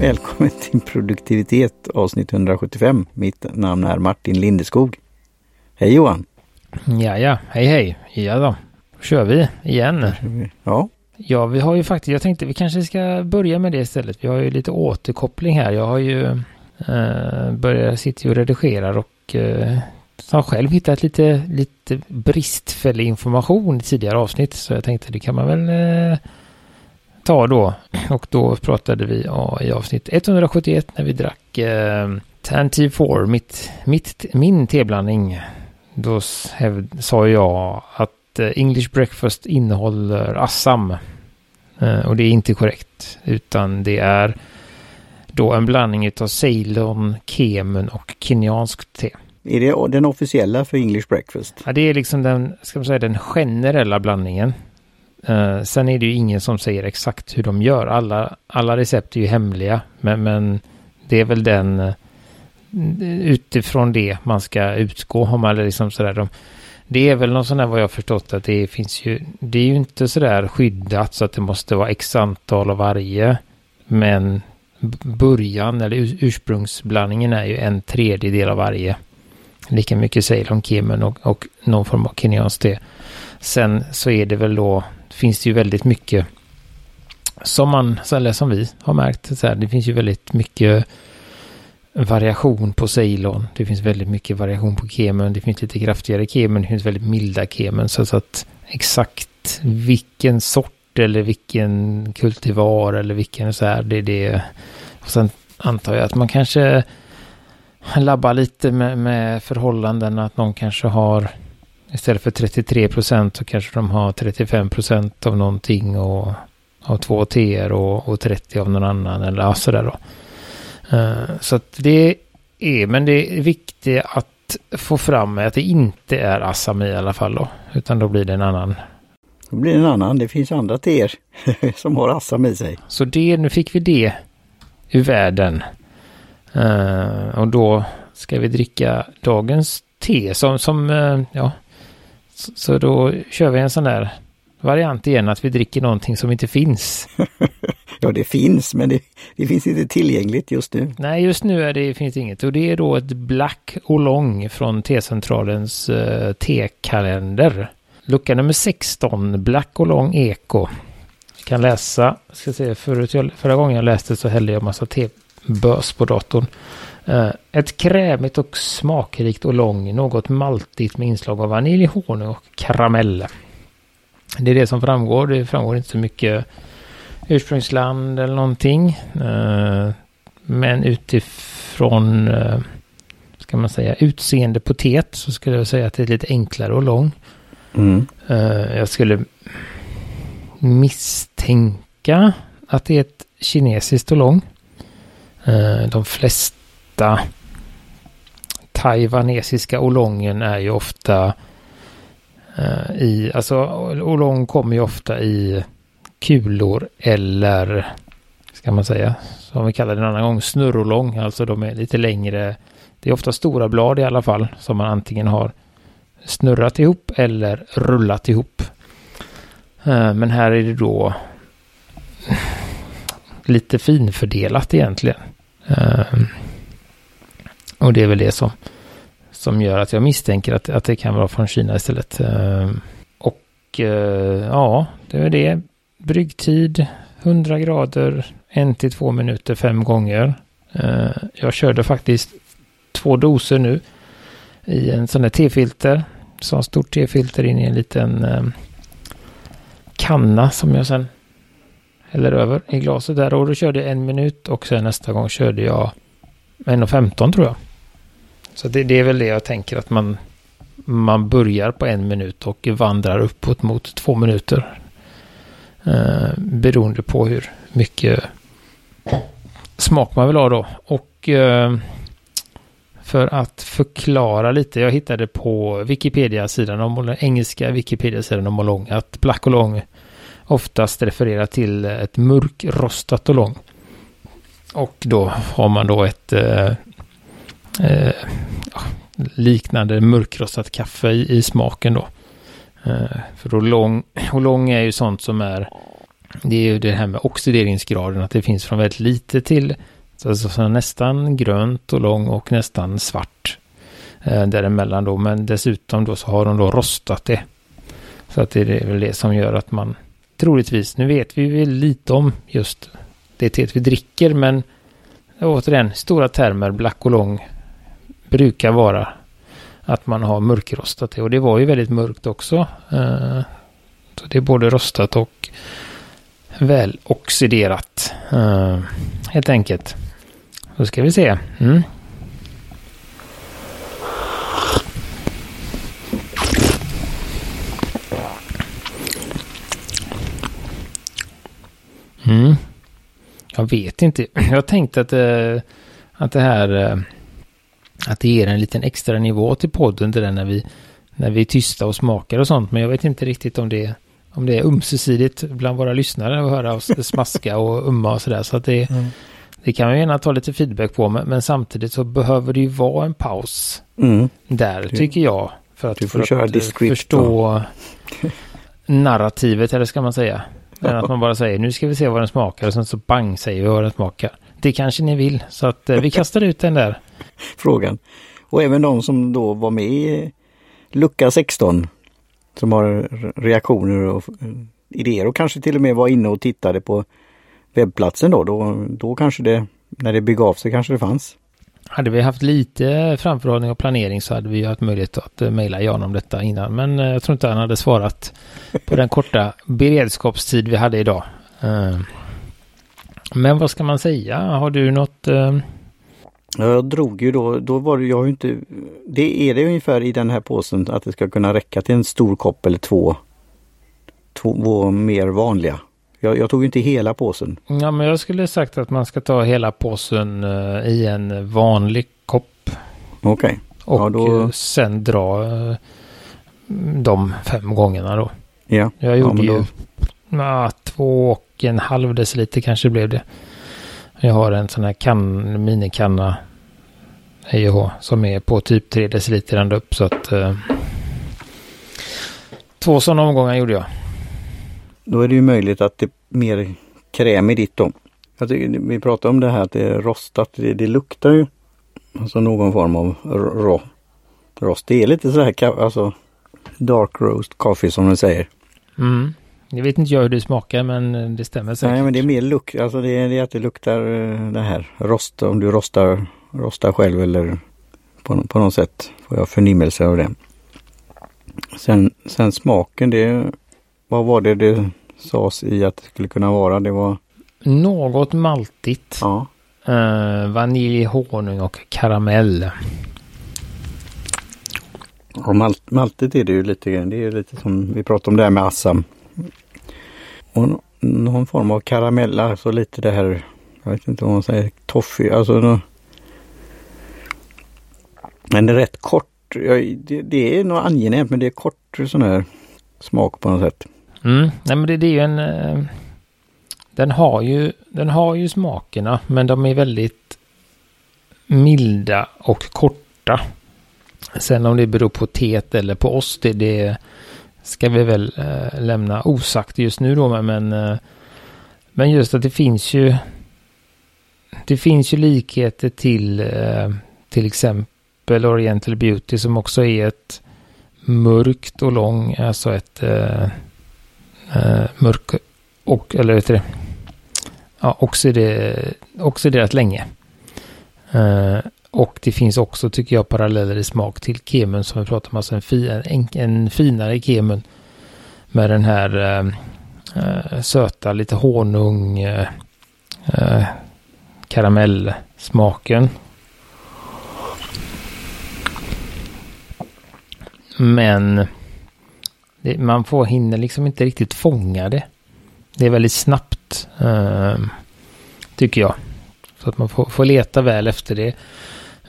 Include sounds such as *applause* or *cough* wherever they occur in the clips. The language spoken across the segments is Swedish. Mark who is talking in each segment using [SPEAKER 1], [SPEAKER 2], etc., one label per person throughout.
[SPEAKER 1] Välkommen till produktivitet avsnitt 175. Mitt namn är Martin Lindeskog. Hej Johan!
[SPEAKER 2] Ja, ja, hej hej. Ja då, kör vi igen.
[SPEAKER 1] Ja.
[SPEAKER 2] Ja, vi har ju faktiskt, jag tänkte vi kanske ska börja med det istället. Vi har ju lite återkoppling här. Jag har ju eh, börjat sitta och redigerar och eh, har själv hittat lite, lite bristfällig information i tidigare avsnitt. Så jag tänkte det kan man väl eh, ta då. Och då pratade vi ja, i avsnitt 171 när vi drack eh, Tanty 4, mitt, mitt, min teblandning. Då sa jag att eh, English Breakfast innehåller Assam. Eh, och det är inte korrekt. Utan det är då en blandning av Ceylon, Kemen och kenyanskt te.
[SPEAKER 1] Är det den officiella för English Breakfast?
[SPEAKER 2] Ja, det är liksom den, ska man säga, den generella blandningen. Uh, sen är det ju ingen som säger exakt hur de gör. Alla, alla recept är ju hemliga. Men, men det är väl den uh, utifrån det man ska utgå. Om man liksom sådär, de, det är väl någon sån här vad jag förstått att det finns ju. Det är ju inte sådär skyddat så att det måste vara x antal av varje. Men början eller ursprungsblandningen är ju en tredjedel av varje. Lika mycket Ceylon, Kemen och, och någon form av kenyanskt te. Sen så är det väl då, finns det ju väldigt mycket som man, eller som vi har märkt, så här, det finns ju väldigt mycket variation på Ceylon. Det finns väldigt mycket variation på kemen. Det finns lite kraftigare kemen. Det finns väldigt milda kemen. Så, så att exakt vilken sort eller vilken kultivar eller vilken så här, det är det. Och sen antar jag att man kanske labbar lite med, med förhållanden. Att någon kanske har istället för 33 procent så kanske de har 35 procent av någonting och av två teer och, och 30 av någon annan eller ja, sådär då. Uh, så att det är, men det är viktigt att få fram att det inte är Assam i alla fall då, utan då blir det en annan.
[SPEAKER 1] Då blir det en annan, det finns andra teer *laughs* som har Assam i sig.
[SPEAKER 2] Så det, nu fick vi det ur världen. Uh, och då ska vi dricka dagens te som, som uh, ja, så, då kör vi en sån där variant igen att vi dricker någonting som inte finns. *laughs*
[SPEAKER 1] ja, det finns, men det, det, finns inte tillgängligt just nu.
[SPEAKER 2] Nej, just nu är det, finns det inget. Och det är då ett Black Oolong från T-centralens uh, T-kalender. Lucka nummer 16, Black Oolong Eko. Jag kan läsa, ska se, förut, förra gången jag läste så hällde jag massa te-bös på datorn. Uh, ett krämigt och smakrikt och lång, något maltigt med inslag av vanilj, honung och karamell. Det är det som framgår. Det framgår inte så mycket ursprungsland eller någonting. Uh, men utifrån, uh, ska man säga, utseende på teet så skulle jag säga att det är lite enklare och lång. Mm. jag skulle misstänka att det är ett kinesiskt och lång. de flesta vita taiwanesiska olongen är ju ofta eh, i, alltså olong kommer ju ofta i kulor eller ska man säga, som vi kallar det en annan gång, snurrolong, alltså de är lite längre. Det är ofta stora blad i alla fall som man antingen har snurrat ihop eller rullat ihop. Eh, men här är det då lite finfördelat egentligen. Eh, och det är väl det som, som gör att jag misstänker att, att det kan vara från Kina istället. Ehm, och eh, ja, det är det. Bryggtid 100 grader, 1 till 2 minuter fem gånger. Eh, jag körde faktiskt två doser nu i en sån här tefilter. Så en stort tefilter in i en liten ehm, kanna som jag sen häller över i glaset där. Och då körde jag en minut och sen nästa gång körde jag 1.15 tror jag. Så det, det, är väl det jag tänker att man, man börjar på en minut och vandrar uppåt mot två minuter. Eh, beroende på hur mycket smak man vill ha då. Och eh, för att förklara lite, jag hittade på Wikipedia-sidan om den engelska Wikipedia-sidan om Olong att Black Olong oftast refererar till ett mörkrostat Olong. Och då har man då ett eh, eh, liknande mörkrostat kaffe i, i smaken då. Eh, för Oolong, Oolong är ju sånt som är det är ju det här med oxideringsgraden, att det finns från väldigt lite till alltså, så nästan grönt och lång och nästan svart eh, däremellan då. Men dessutom då så har de då rostat det. Så att det är väl det som gör att man troligtvis, nu vet vi väl lite om just det teet vi dricker, men återigen, stora termer, black och lång brukar vara att man har mörkrostat det. Och det var ju väldigt mörkt också. Eh, så det är både rostat och väl oxiderat. Eh, helt enkelt. Då ska vi se. Mm. Mm. Jag vet inte. *clears throat* Jag tänkte att, eh, att det här att det ger en liten extra nivå till podden det där när vi när vi är tysta och smakar och sånt. Men jag vet inte riktigt om det om det är ömsesidigt bland våra lyssnare att höra oss *laughs* smaska och umma och sådär. Så att det, mm. det kan man gärna ta lite feedback på. Men, men, samtidigt så behöver det ju vara en paus mm. där du, tycker jag. För att,
[SPEAKER 1] du får
[SPEAKER 2] för
[SPEAKER 1] köra
[SPEAKER 2] att förstå *laughs* narrativet eller ska man säga. Än att man bara säger nu ska vi se vad den smakar och sen så bang säger vi vad den smakar. Det kanske ni vill så att eh, vi kastar ut den där.
[SPEAKER 1] Frågan. Och även de som då var med i lucka 16 som har reaktioner och idéer och kanske till och med var inne och tittade på webbplatsen då. Då, då kanske det, när det begav sig kanske det fanns.
[SPEAKER 2] Hade vi haft lite framförhållning och planering så hade vi haft möjlighet att eh, mejla Jan om detta innan. Men eh, jag tror inte han hade svarat på den korta beredskapstid vi hade idag. Eh, men vad ska man säga? Har du något
[SPEAKER 1] jag drog ju då, då var det jag ju inte, det är det ungefär i den här påsen att det ska kunna räcka till en stor kopp eller två, två mer vanliga. Jag, jag tog inte hela påsen.
[SPEAKER 2] Ja men jag skulle sagt att man ska ta hela påsen uh, i en vanlig kopp.
[SPEAKER 1] Okej. Okay.
[SPEAKER 2] Och ja, då... Eh, sen dra uh, de fem gångerna då.
[SPEAKER 1] Ja.
[SPEAKER 2] Jag gjorde ja, då... ju uh, två och en halv deciliter kanske blev det. Jag har en sån här kan, minikanna EIH som är på typ 3 deciliter ända upp så att eh, två sådana omgångar gjorde jag.
[SPEAKER 1] Då är det ju möjligt att det är mer kräm i ditt då. Jag tycker, vi pratade om det här att det är rostat. Det, det luktar ju alltså någon form av ro, rost. Det är lite så här alltså dark roast coffee som de säger.
[SPEAKER 2] Mm. Jag vet inte jag hur det smakar men det stämmer säkert.
[SPEAKER 1] Nej men det är mer lukt, alltså det är, det är att det luktar eh, det här rost om du rostar, rostar själv eller på, på något sätt får jag förnimmelse av det. Sen, sen smaken det, vad var det det sades i att det skulle kunna vara? Det var
[SPEAKER 2] något maltigt.
[SPEAKER 1] Ja.
[SPEAKER 2] Uh, vanilj, honung och karamell.
[SPEAKER 1] Och malt, maltigt är det ju lite grann. Det är lite som vi pratade om det här med Assam. Och någon form av karamell, alltså lite det här, jag vet inte vad man säger, toffee, alltså no, Men det är rätt kort, det, det är nog angenämt men det är kort sån här smak på något sätt.
[SPEAKER 2] Mm, nej men det, det är ju en, eh, den har ju, den har ju smakerna men de är väldigt milda och korta. Sen om det beror på teet eller på oss, det, det ska vi väl eh, lämna osagt just nu då, men, eh, men just att det finns ju det finns ju likheter till eh, till exempel Oriental Beauty som också är ett mörkt och lång, alltså ett eh, eh mörk och, eller vet du det, ja, oxiderat, oxiderat länge. Eh, och det finns också, tycker jag, paralleller i smak till kemun som vi pratar om. Alltså en, fi, en, en finare kemun med den här äh, söta, lite honung, äh, karamellsmaken. Men det, man får hinner liksom inte riktigt fånga det. Det är väldigt snabbt, äh, tycker jag. Så att man får, får leta väl efter det.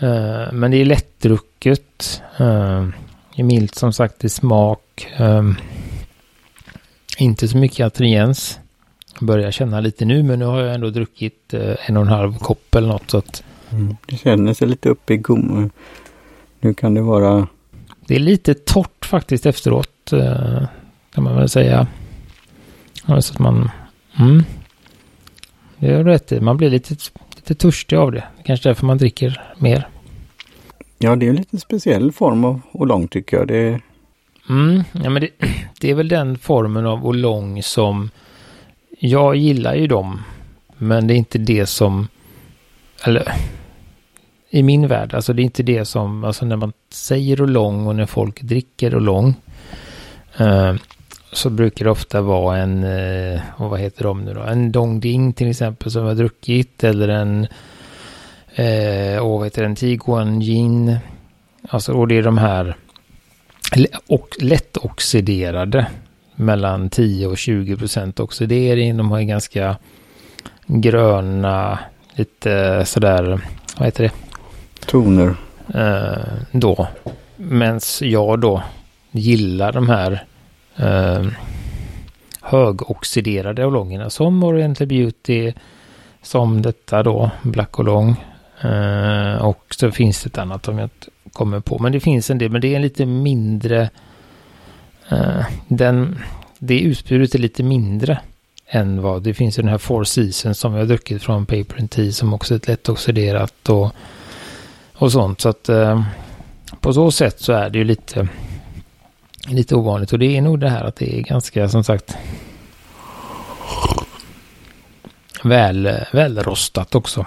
[SPEAKER 2] Uh, men det är lättdrucket. Uh, är milt som sagt i smak. Uh, inte så mycket atriens. Börjar känna lite nu men nu har jag ändå druckit en och en halv kopp eller något. Så att,
[SPEAKER 1] mm. Det känner sig lite uppe i gum. Nu kan det vara...
[SPEAKER 2] Det är lite torrt faktiskt efteråt. kan man väl säga. Så att man, Mm. Det är rätt i. Man blir lite, lite törstig av det. Kanske därför man dricker mer.
[SPEAKER 1] Ja, det är en lite speciell form av oolong tycker jag. Det...
[SPEAKER 2] Mm, ja, men det, *clears throat* det är väl den formen av oolong som jag gillar ju dem. Men det är inte det som, eller i min värld, alltså det är inte det som, alltså när man säger oolong och när folk dricker oolong. Eh, så brukar det ofta vara en, eh, vad heter de nu då, en Dong Ding till exempel som har druckit eller en, eh, och vad heter den, Tiguan Gin. Alltså, och det är de här och lättoxiderade mellan 10 och 20 procent oxidering. De har ju ganska gröna, lite sådär, vad heter det?
[SPEAKER 1] Toner.
[SPEAKER 2] Eh, då. Medan jag då gillar de här eh, högoxiderade olongerna som Oriental Beauty, som detta då, Black Olong. Eh, och så finns det ett annat om jag inte kommer på. Men det finns en del, men det är en lite mindre. Eh, den, det utbudet är lite mindre än vad det finns i den här Four Seasons som vi har druckit från Paper and Tea som också är ett lättoxiderat och, och sånt. Så att eh, på så sätt så är det ju lite lite ovanligt och det är nog det här att det är ganska som sagt väl, välrostat också.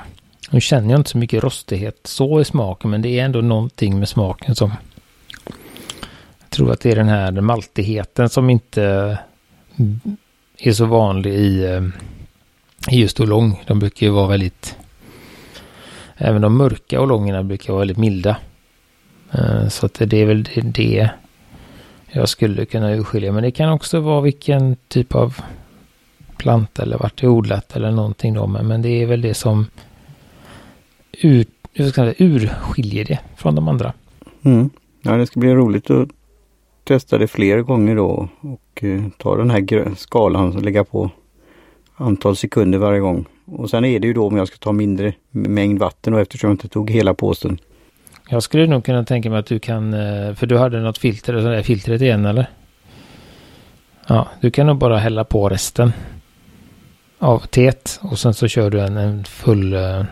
[SPEAKER 2] Nu känner jag inte så mycket rostighet så i smaken men det är ändå någonting med smaken som jag tror att det är den här maltigheten som inte är så vanlig i, eh, i just olong. De brukar ju vara väldigt även de mörka olongerna brukar vara väldigt milda. Eh, så att det är väl det jag skulle kunna urskilja. Men det kan också vara vilken typ av planta eller vart det är odlat eller någonting då. Men det är väl det som ur, säga, urskiljer det från de andra.
[SPEAKER 1] Mm. Ja, det ska bli roligt att testa det fler gånger då och eh, ta den här skalan och lägga på antal sekunder varje gång. Och sen är det ju då om jag ska ta mindre mängd vatten och eftersom jag inte tog hela påsen
[SPEAKER 2] jag skulle nog kunna tänka mig att du kan, eh, för du hade något filter, det där filtret igen eller? Ja, du kan nog bara hälla på resten av teet och sen så kör du en, en full... Eh,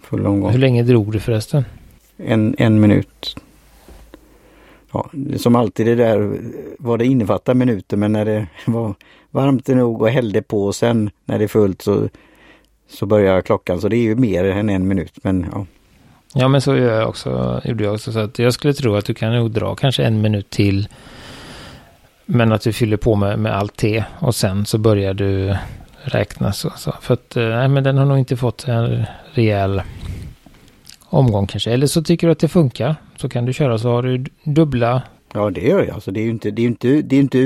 [SPEAKER 1] full omgång.
[SPEAKER 2] Hur länge drog du förresten?
[SPEAKER 1] En, en minut. Ja, som alltid det där vad det innefattar minuter men när det *laughs* var varmt nog och hällde på och sen när det är fullt så, så börjar klockan så det är ju mer än en minut men ja.
[SPEAKER 2] Ja, men så gör jag också, gjorde jag också. Så att jag skulle tro att du kan nog dra kanske en minut till. Men att du fyller på med, med allt te och sen så börjar du räkna. Så, så. För att, eh, nej, men den har nog inte fått en rejäl omgång kanske. Eller så tycker du att det funkar. Så kan du köra så har du dubbla.
[SPEAKER 1] Ja det gör jag. Alltså, det är ju inte, det är inte, det är inte,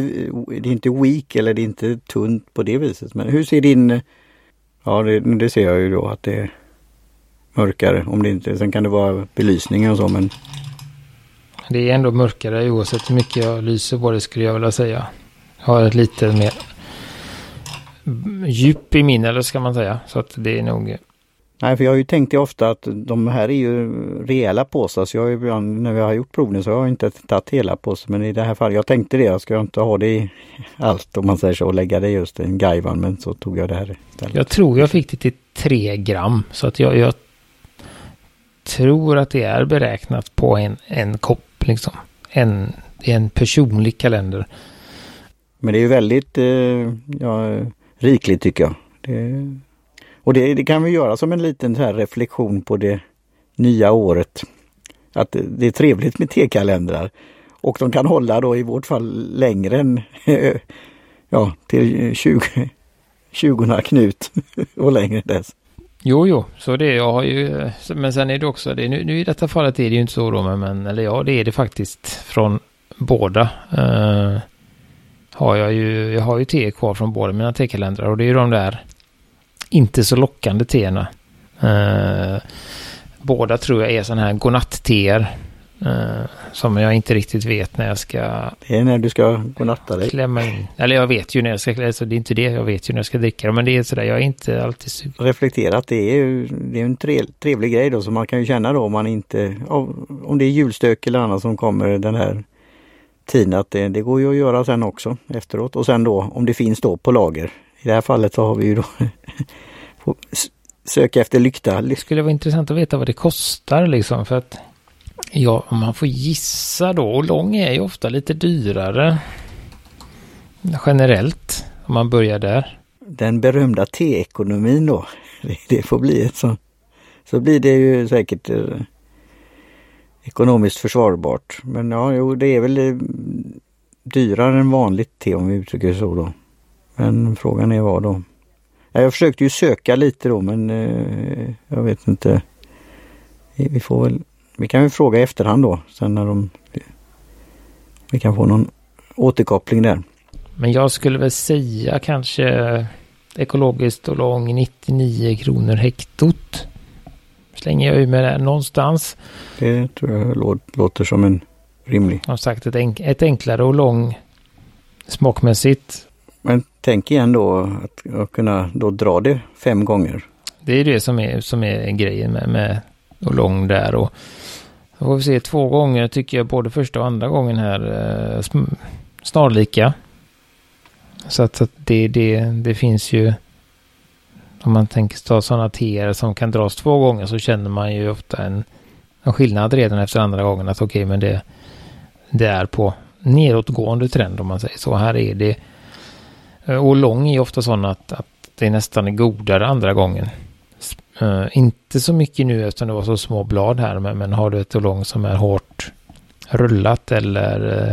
[SPEAKER 1] det är inte weak eller det är inte tunt på det viset. Men hur ser din... Ja det, det ser jag ju då att det mörkare. Om det inte, sen kan det vara belysningen och så men.
[SPEAKER 2] Det är ändå mörkare oavsett hur mycket jag lyser på det skulle jag vilja säga. Jag har ett lite mer djup i min eller ska man säga. Så att det är nog.
[SPEAKER 1] Nej för jag har ju tänkt ofta att de här är ju rejäla påsar så jag har ibland när vi har gjort provning så har jag inte tagit hela påsen men i det här fallet, jag tänkte det, jag ska inte ha det i allt om man säger så och lägga det just i en gaivan men så tog jag det här
[SPEAKER 2] istället. Jag tror jag fick det till 3 gram så att jag, jag tror att det är beräknat på en, en kopp, liksom. En, en personlig kalender.
[SPEAKER 1] Men det är ju väldigt eh, ja, rikligt tycker jag. Det, och det, det, kan vi göra som en liten här reflektion på det nya året. Att det är trevligt med tekalendrar. Och de kan hålla då i vårt fall längre än *laughs* ja, till 20, 20 *laughs* Knut och längre dess.
[SPEAKER 2] Jo, jo, så det jag har ju, men sen är det också, det, nu, nu i detta fallet är det ju inte så då, men, eller ja, det är det faktiskt från båda. Uh, har jag ju, jag har ju te kvar från båda mina tekalendrar och det är ju de där inte så lockande teerna. Uh, båda tror jag är sådana här godnatt-teer. Uh, som jag inte riktigt vet när jag ska...
[SPEAKER 1] Det är när du ska godnatta dig.
[SPEAKER 2] Klämma in. Eller jag vet ju när jag ska... Alltså det är inte det. Jag vet ju när jag ska dricka. Men det är sådär, jag är inte alltid sugen.
[SPEAKER 1] Reflekterat, det är ju det är en trevlig grej då. Så man kan ju känna då om man inte... Om det är julstök eller annat som kommer den här tiden att det, det går ju att göra sen också efteråt. Och sen då om det finns då på lager I det här fallet så har vi ju då *laughs* söka efter lykta.
[SPEAKER 2] Det skulle vara intressant att veta vad det kostar liksom för att ja, om man får gissa då och lång är ju ofta lite dyrare generellt om man börjar där.
[SPEAKER 1] Den berömda T-ekonomin då. *laughs* Det får bli ett sånt. Så blir det ju säkert eh, ekonomiskt försvarbart. Men ja, jo, det är väl eh, dyrare än vanligt te om vi uttrycker det så då. Men frågan är vad då? Jag försökte ju söka lite då men eh, jag vet inte. Vi får väl, vi kan väl fråga i efterhand då sen när de vi kan få någon återkoppling där.
[SPEAKER 2] Men jag skulle väl säga kanske ekologiskt och lång 99 kronor hektot. Slänger jag ur med det någonstans.
[SPEAKER 1] Det tror jag låter som en rimlig.
[SPEAKER 2] Som sagt ett, enk ett enklare och lång smakmässigt.
[SPEAKER 1] Men tänk igen då att, att kunna då dra det fem gånger.
[SPEAKER 2] Det är det som är, som är grejen med, med och lång där och då får vi se två gånger tycker jag både första och andra gången här eh, snarlika. Så att, att det, det, det finns ju om man tänker ta sådana teer som kan dras två gånger så känner man ju ofta en, en skillnad redan efter andra gången att okej okay, men det, det är på nedåtgående trend om man säger så. Här är det eh, och lång är ofta sån att, att det nästan är godare andra gången. Uh, inte så mycket nu eftersom det var så små blad här men, men har du ett lång som är hårt rullat eller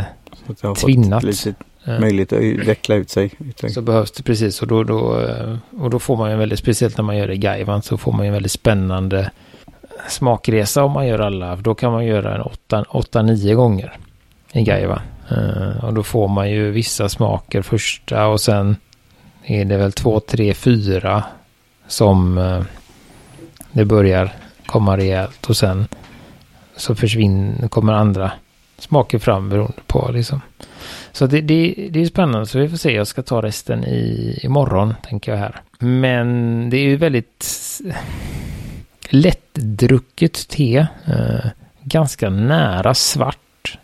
[SPEAKER 2] uh, tvinnat. Lite
[SPEAKER 1] möjlighet att veckla ut sig.
[SPEAKER 2] Så behövs det precis och då, då, eh, och då får man ju väldigt, speciellt när man gör det i Gaivan så får man ju en väldigt spännande smakresa om man gör alla. Då kan man göra en 8-9 gånger i Gaivan. Och då får man ju vissa smaker första och sen är det väl 2, 3, 4 som det börjar komma rejält och sen så försvinner, kommer andra smaker fram beroende på liksom. Så det, det, det är spännande, så vi får se. Jag ska ta resten i imorgon, tänker jag här. Men det är ju väldigt lättdrucket te. Eh, ganska nära svart.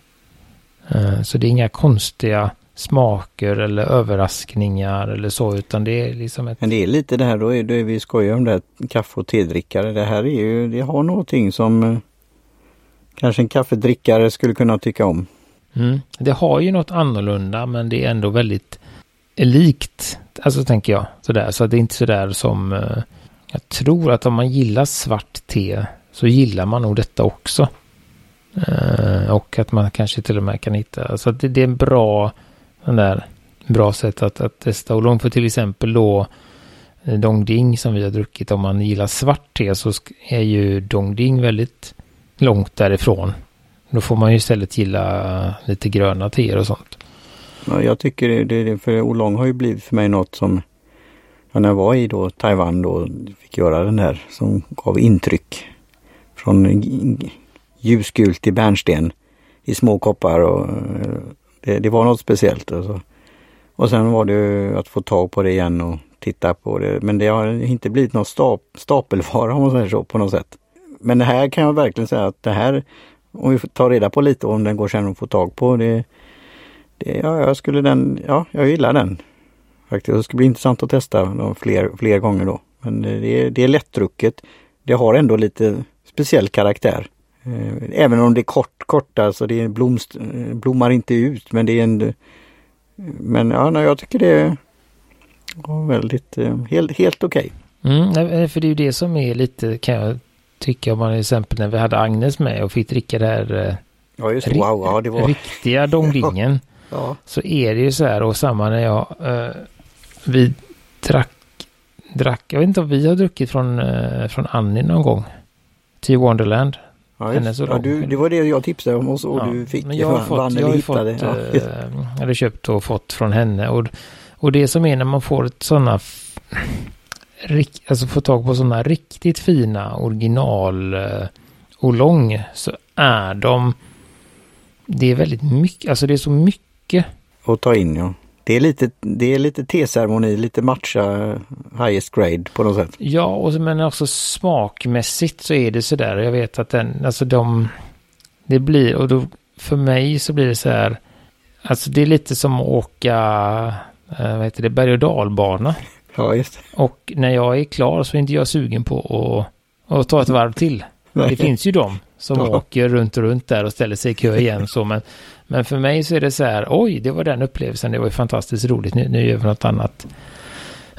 [SPEAKER 2] Eh, så det är inga konstiga smaker eller överraskningar eller så utan det är liksom ett...
[SPEAKER 1] Men det är lite det här då, är det vi skojar om det här kaffe och tedrickare. Det här är ju, det har någonting som eh, kanske en kaffedrickare skulle kunna tycka om.
[SPEAKER 2] Mm. Det har ju något annorlunda men det är ändå väldigt likt. Alltså tänker jag sådär. Så det är inte sådär som... Uh, jag tror att om man gillar svart te så gillar man nog detta också. Uh, och att man kanske till och med kan hitta... Så alltså det, det är en bra... Den där, bra sätt att, att testa Oolong. För till exempel då eh, Dongding som vi har druckit. Om man gillar svart te så är ju Dongding väldigt långt därifrån. Då får man ju istället gilla lite gröna teer och sånt.
[SPEAKER 1] Ja, jag tycker det, det för Olong har ju blivit för mig något som ja, när jag var i då Taiwan då fick göra den här som gav intryck. Från ljusgult till bärnsten i små koppar och eh, det, det var något speciellt. Alltså. Och sen var det att få tag på det igen och titta på det. Men det har inte blivit någon stap, stapelvara om man säger så på något sätt. Men det här kan jag verkligen säga att det här om vi tar reda på lite om den går sen att få tag på. Det, det, ja, jag skulle den, ja, jag gillar den. Faktiskt. Det ska bli intressant att testa fler, fler gånger då. Men det det är lättdrucket. Det har ändå lite speciell karaktär. Eh, även om det är kort, kort alltså det blomst, blommar inte ut men det är en... Men ja, jag tycker det är väldigt, eh, helt, helt okej.
[SPEAKER 2] Okay. Mm, för det är ju det som är lite, kan jag tycka om man till exempel när vi hade Agnes med och fick dricka det här eh,
[SPEAKER 1] ja, just, wow, ja, det var...
[SPEAKER 2] riktiga *laughs* Dongdingen. ja. Så är det ju så här och samma när jag eh, vi drack, drack, jag vet inte om vi har druckit från, eh, från Annie någon gång. Till Wonderland.
[SPEAKER 1] Ja, just, ja, du, det var det jag tipsade om och, och ja, du fick.
[SPEAKER 2] Men jag har fått, jag har fått, ja. eh, eller köpt och fått från henne. Och, och det som är när man får ett sådana alltså få tag på sådana riktigt fina original eh, Olong så är de det är väldigt mycket, alltså det är så mycket.
[SPEAKER 1] Att ta in ja. Det är lite, det är lite teceremoni, lite matcha highest grade på något sätt.
[SPEAKER 2] Ja, och, men också smakmässigt så är det sådär. Jag vet att den, alltså de, det blir, och då för mig så blir det så här, alltså det är lite som att åka, äh, vad heter det, berg och dalbana. *laughs*
[SPEAKER 1] Ja, just det.
[SPEAKER 2] Och när jag är klar så är inte jag sugen på att, att ta ett varv till.
[SPEAKER 1] Nej.
[SPEAKER 2] Det finns ju de som
[SPEAKER 1] Ja.
[SPEAKER 2] åker runt och runt där och ställer sig i kö igen. Så, men, men för mig så är det så här, oj, det var den upplevelsen, det var ju fantastiskt roligt, nu, nu gör vi något annat.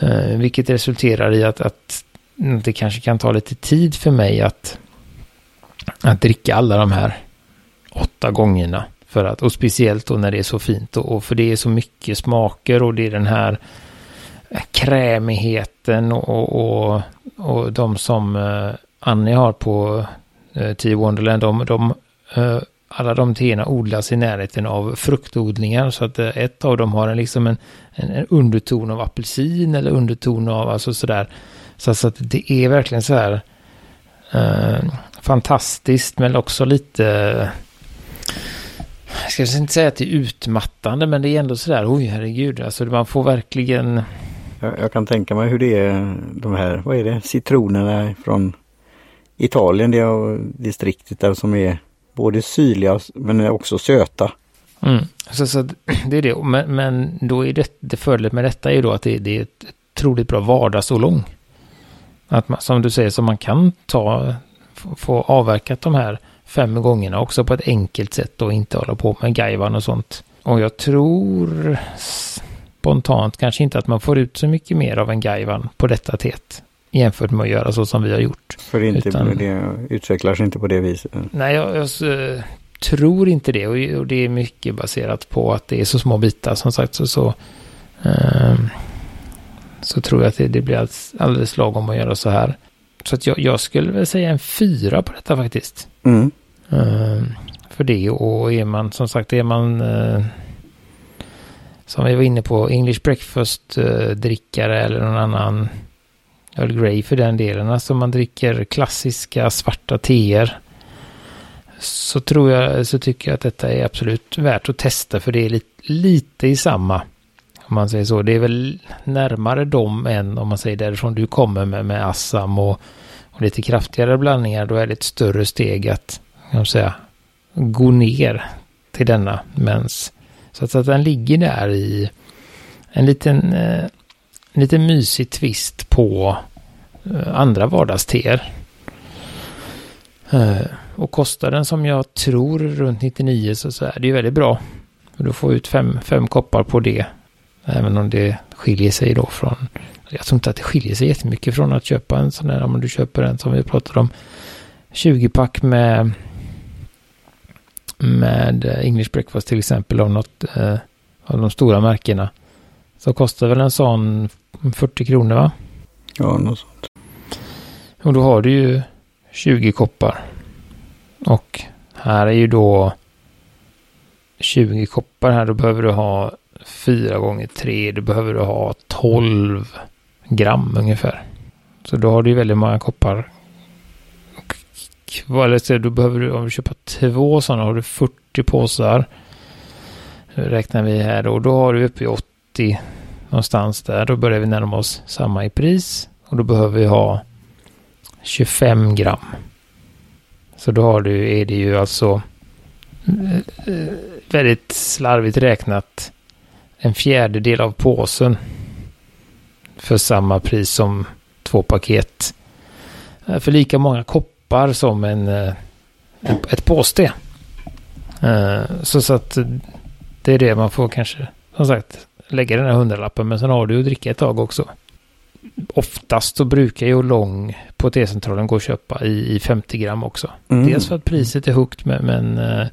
[SPEAKER 2] Eh, vilket resulterar i att, att det kanske kan ta lite tid för mig att, att dricka alla de här åtta gångerna. För att, och speciellt då när det är så fint och, och för det är så mycket smaker och det är den här krämigheten och, och, och, de som eh, Annie har på eh, Tio Wonderland, de, de, eh, alla de teerna odlas i närheten av fruktodlingar så att eh, ett av dem har en, liksom en, en, en underton av apelsin eller underton av alltså sådär. Så, så att det är verkligen så här eh, fantastiskt men också lite jag ska inte säga att det är utmattande men det är ändå sådär, oj herregud, alltså man får verkligen
[SPEAKER 1] Jag, jag kan tänka mig hur det är, de här, vad är det, citronerna från Italien, det är distriktet där som är både syrliga men också söta.
[SPEAKER 2] Mm. Så, så *clears throat* det är det. Men, men då är det, det fördelen med detta är ju då att det, det är ett otroligt bra vardagsålång. Att man, som du säger, så man kan ta, få, avverkat de här fem gångerna också på ett enkelt sätt och inte hålla på med gajvan och sånt. Och jag tror spontant kanske inte att man får ut så mycket mer av en gajvan på detta teet jämfört med att göra så som vi har gjort.
[SPEAKER 1] För det, inte,
[SPEAKER 2] Utan-
[SPEAKER 1] det utvecklar sig inte på det viset.
[SPEAKER 2] Nej, jag, jag eh, tror inte det. Och, och det är mycket baserat på att det är så små bitar. Som sagt så, så, ehm, så tror jag att det, det blir alldeles, lagom att göra så här. Så att jag, jag skulle väl säga en fyra på detta faktiskt.
[SPEAKER 1] Mm.
[SPEAKER 2] Ehm, för det och är man som sagt är man eh, som vi var inne på English breakfast eh, drickare eller någon annan Earl Grey för den delen. Alltså man dricker klassiska svarta teer. Så tror jag, så tycker jag att detta är absolut värt att testa för det är lite, lite i samma. Om man säger så. Det är väl närmare dem än om man säger därifrån du kommer med, med Assam och, och lite kraftigare blandningar. Då är det ett större steg att, kan säga, gå ner till denna. Mens, så att, så att den ligger där i en liten, eh, lite mysig twist på eh, andra vardagsteer. Eh, och kostar den som jag tror runt 99 så, så är det ju väldigt bra. Du får ut fem, fem koppar på det. Även om det skiljer sig då från... Jag tror inte att det skiljer sig jättemycket från att köpa en sån här. Om du köper en som vi pratade om. 20-pack med... Med English Breakfast till exempel av något eh, av de stora märkena. Så kostar väl en sån 40 kronor va?
[SPEAKER 1] Ja, något sånt.
[SPEAKER 2] Och då har du ju 20 koppar. Och här är ju då 20 koppar här. Då behöver du ha 4 gånger 3. Då behöver du ha 12 gram ungefär. Så då har du ju väldigt många koppar. Eller då behöver du, om du köper två sådana har du 40 påsar. Nu räknar vi här då. Då har du uppe i 80 någonstans där. Då börjar vi närma oss samma i pris. Och då behöver vi ha 25 gram. Så då har du, är det ju alltså eh, väldigt slarvigt räknat en fjärdedel av påsen för samma pris som två paket. Eh, för lika många koppar som en, eh, ett påste. Så, så att det är det man får kanske, som sagt, lägga den här hundralappen. Men sen har du att dricka ett tag också oftast så brukar ju lång på T-centralen gå att köpa i, i 50 gram också.
[SPEAKER 1] Mm.
[SPEAKER 2] Dels för att priset är högt men, men eh,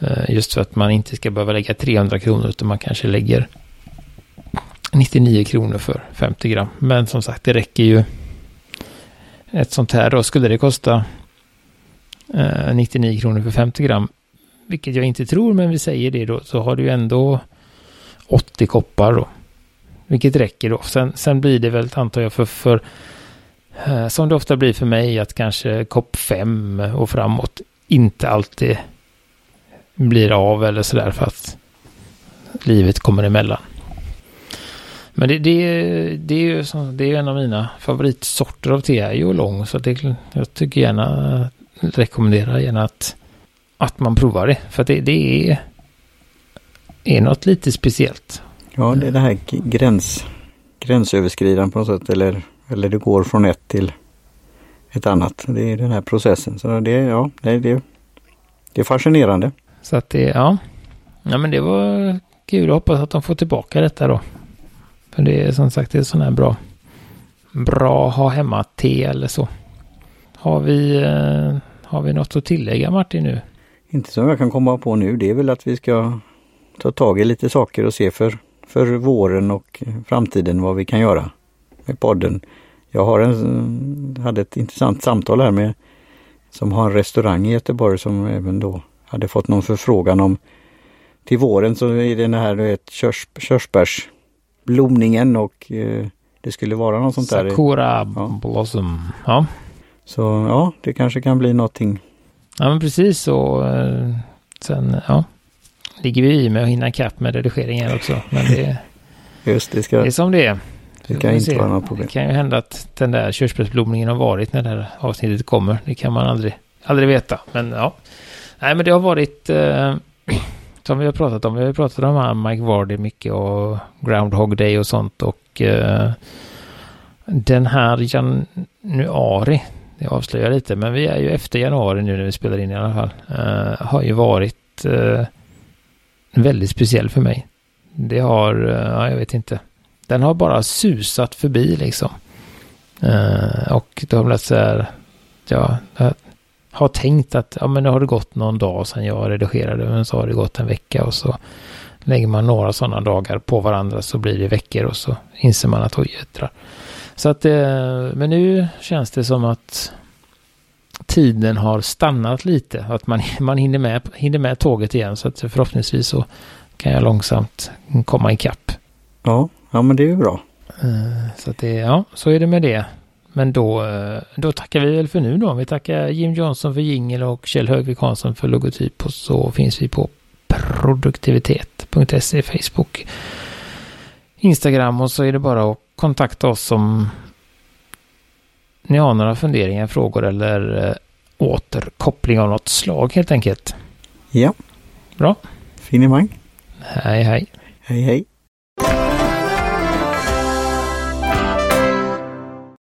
[SPEAKER 2] eh, just för att man inte ska behöva lägga 300 kronor utan man kanske lägger 99 kronor för 50 gram. Men som sagt det räcker ju. Ett sånt här då skulle det kosta eh, 99 kronor för 50 gram. Vilket jag inte tror men vi säger det då så har du ju ändå 80 koppar då. Vilket räcker då. Sen, sen blir det väl, antar jag, för, för eh, som det ofta blir för mig, att kanske kopp 5 och framåt inte alltid blir av eller sådär för att livet kommer emellan. Men det, det, det är ju som, det är en av mina favoritsorter av te är ju lång så det, jag tycker gärna, rekommenderar gärna att, att man provar det. För att det, det är, är något lite speciellt.
[SPEAKER 1] Ja, det är det här gräns, gränsöverskridande på något sätt eller, eller det går från ett till ett annat. Det är den här processen. Så det, ja, det, det, det är fascinerande.
[SPEAKER 2] Så att det, ja. Ja men det var kul. Jag hoppas att de får tillbaka detta då. För det är som sagt det är sån här bra, bra ha hemma-te eller så. Har vi, eh, har vi något att tillägga Martin nu?
[SPEAKER 1] Inte som jag kan komma på nu. Det är väl att vi ska ta tag i lite saker och se för, för våren och framtiden vad vi kan göra med podden. Jag har en, hade ett intressant samtal här med som har en restaurang i Göteborg som även då hade fått någon förfrågan om till våren så är det den här vet, körs, körsbärsblomningen och eh, det skulle vara något sånt där.
[SPEAKER 2] Sakura ja. blossom. Ja.
[SPEAKER 1] Så ja, det kanske kan bli någonting.
[SPEAKER 2] Ja men precis så. Eh, sen ja, ligger vi i med att hinna kapp med redigeringen också. Men det,
[SPEAKER 1] Just det, ska,
[SPEAKER 2] det är som det är.
[SPEAKER 1] Det kan inte vara något problem.
[SPEAKER 2] Det kan ju hända att den där körsbärsblomningen har varit när det här avsnittet kommer. Det kan man aldrig, aldrig veta. Men ja. Nej men det har varit eh, *clears throat* som vi har pratat om. Vi har pratat om Mike Vardy mycket och Groundhog Day och sånt. Och eh, den här januari, det avslöjar lite, men vi är ju efter januari nu när vi spelar in i alla fall. Eh, har ju varit eh, väldigt speciell för mig. Det har, eh, ja, jag vet inte. Den har bara susat förbi liksom. Uh, och det har blivit så här, ja, jag har tänkt att ja, men nu har det gått någon dag sedan jag redigerade, men så har det gått en vecka och så lägger man några sådana dagar på varandra så blir det veckor och så inser man att oj, jädrar. Så att, uh, men nu känns det som att tiden har stannat lite, att man, *laughs* man hinner, med, hinner med tåget igen, så att förhoppningsvis så kan jag långsamt komma ikapp.
[SPEAKER 1] Ja, Ja, men det är ju bra.
[SPEAKER 2] Eh, så att det, ja, så är det med det. Men då, eh, då tackar vi väl för nu då. Vi tackar Jim Johnson för jingel och Kjell Högvik Hansson för logotyp och så finns vi på produktivitet.se, Facebook, Instagram och så är det bara att kontakta oss om ni har några funderingar, frågor eller äh, återkoppling av något slag helt enkelt.
[SPEAKER 1] Ja.
[SPEAKER 2] Bra.
[SPEAKER 1] Finemang.
[SPEAKER 2] Hej hej.
[SPEAKER 1] Hej hej.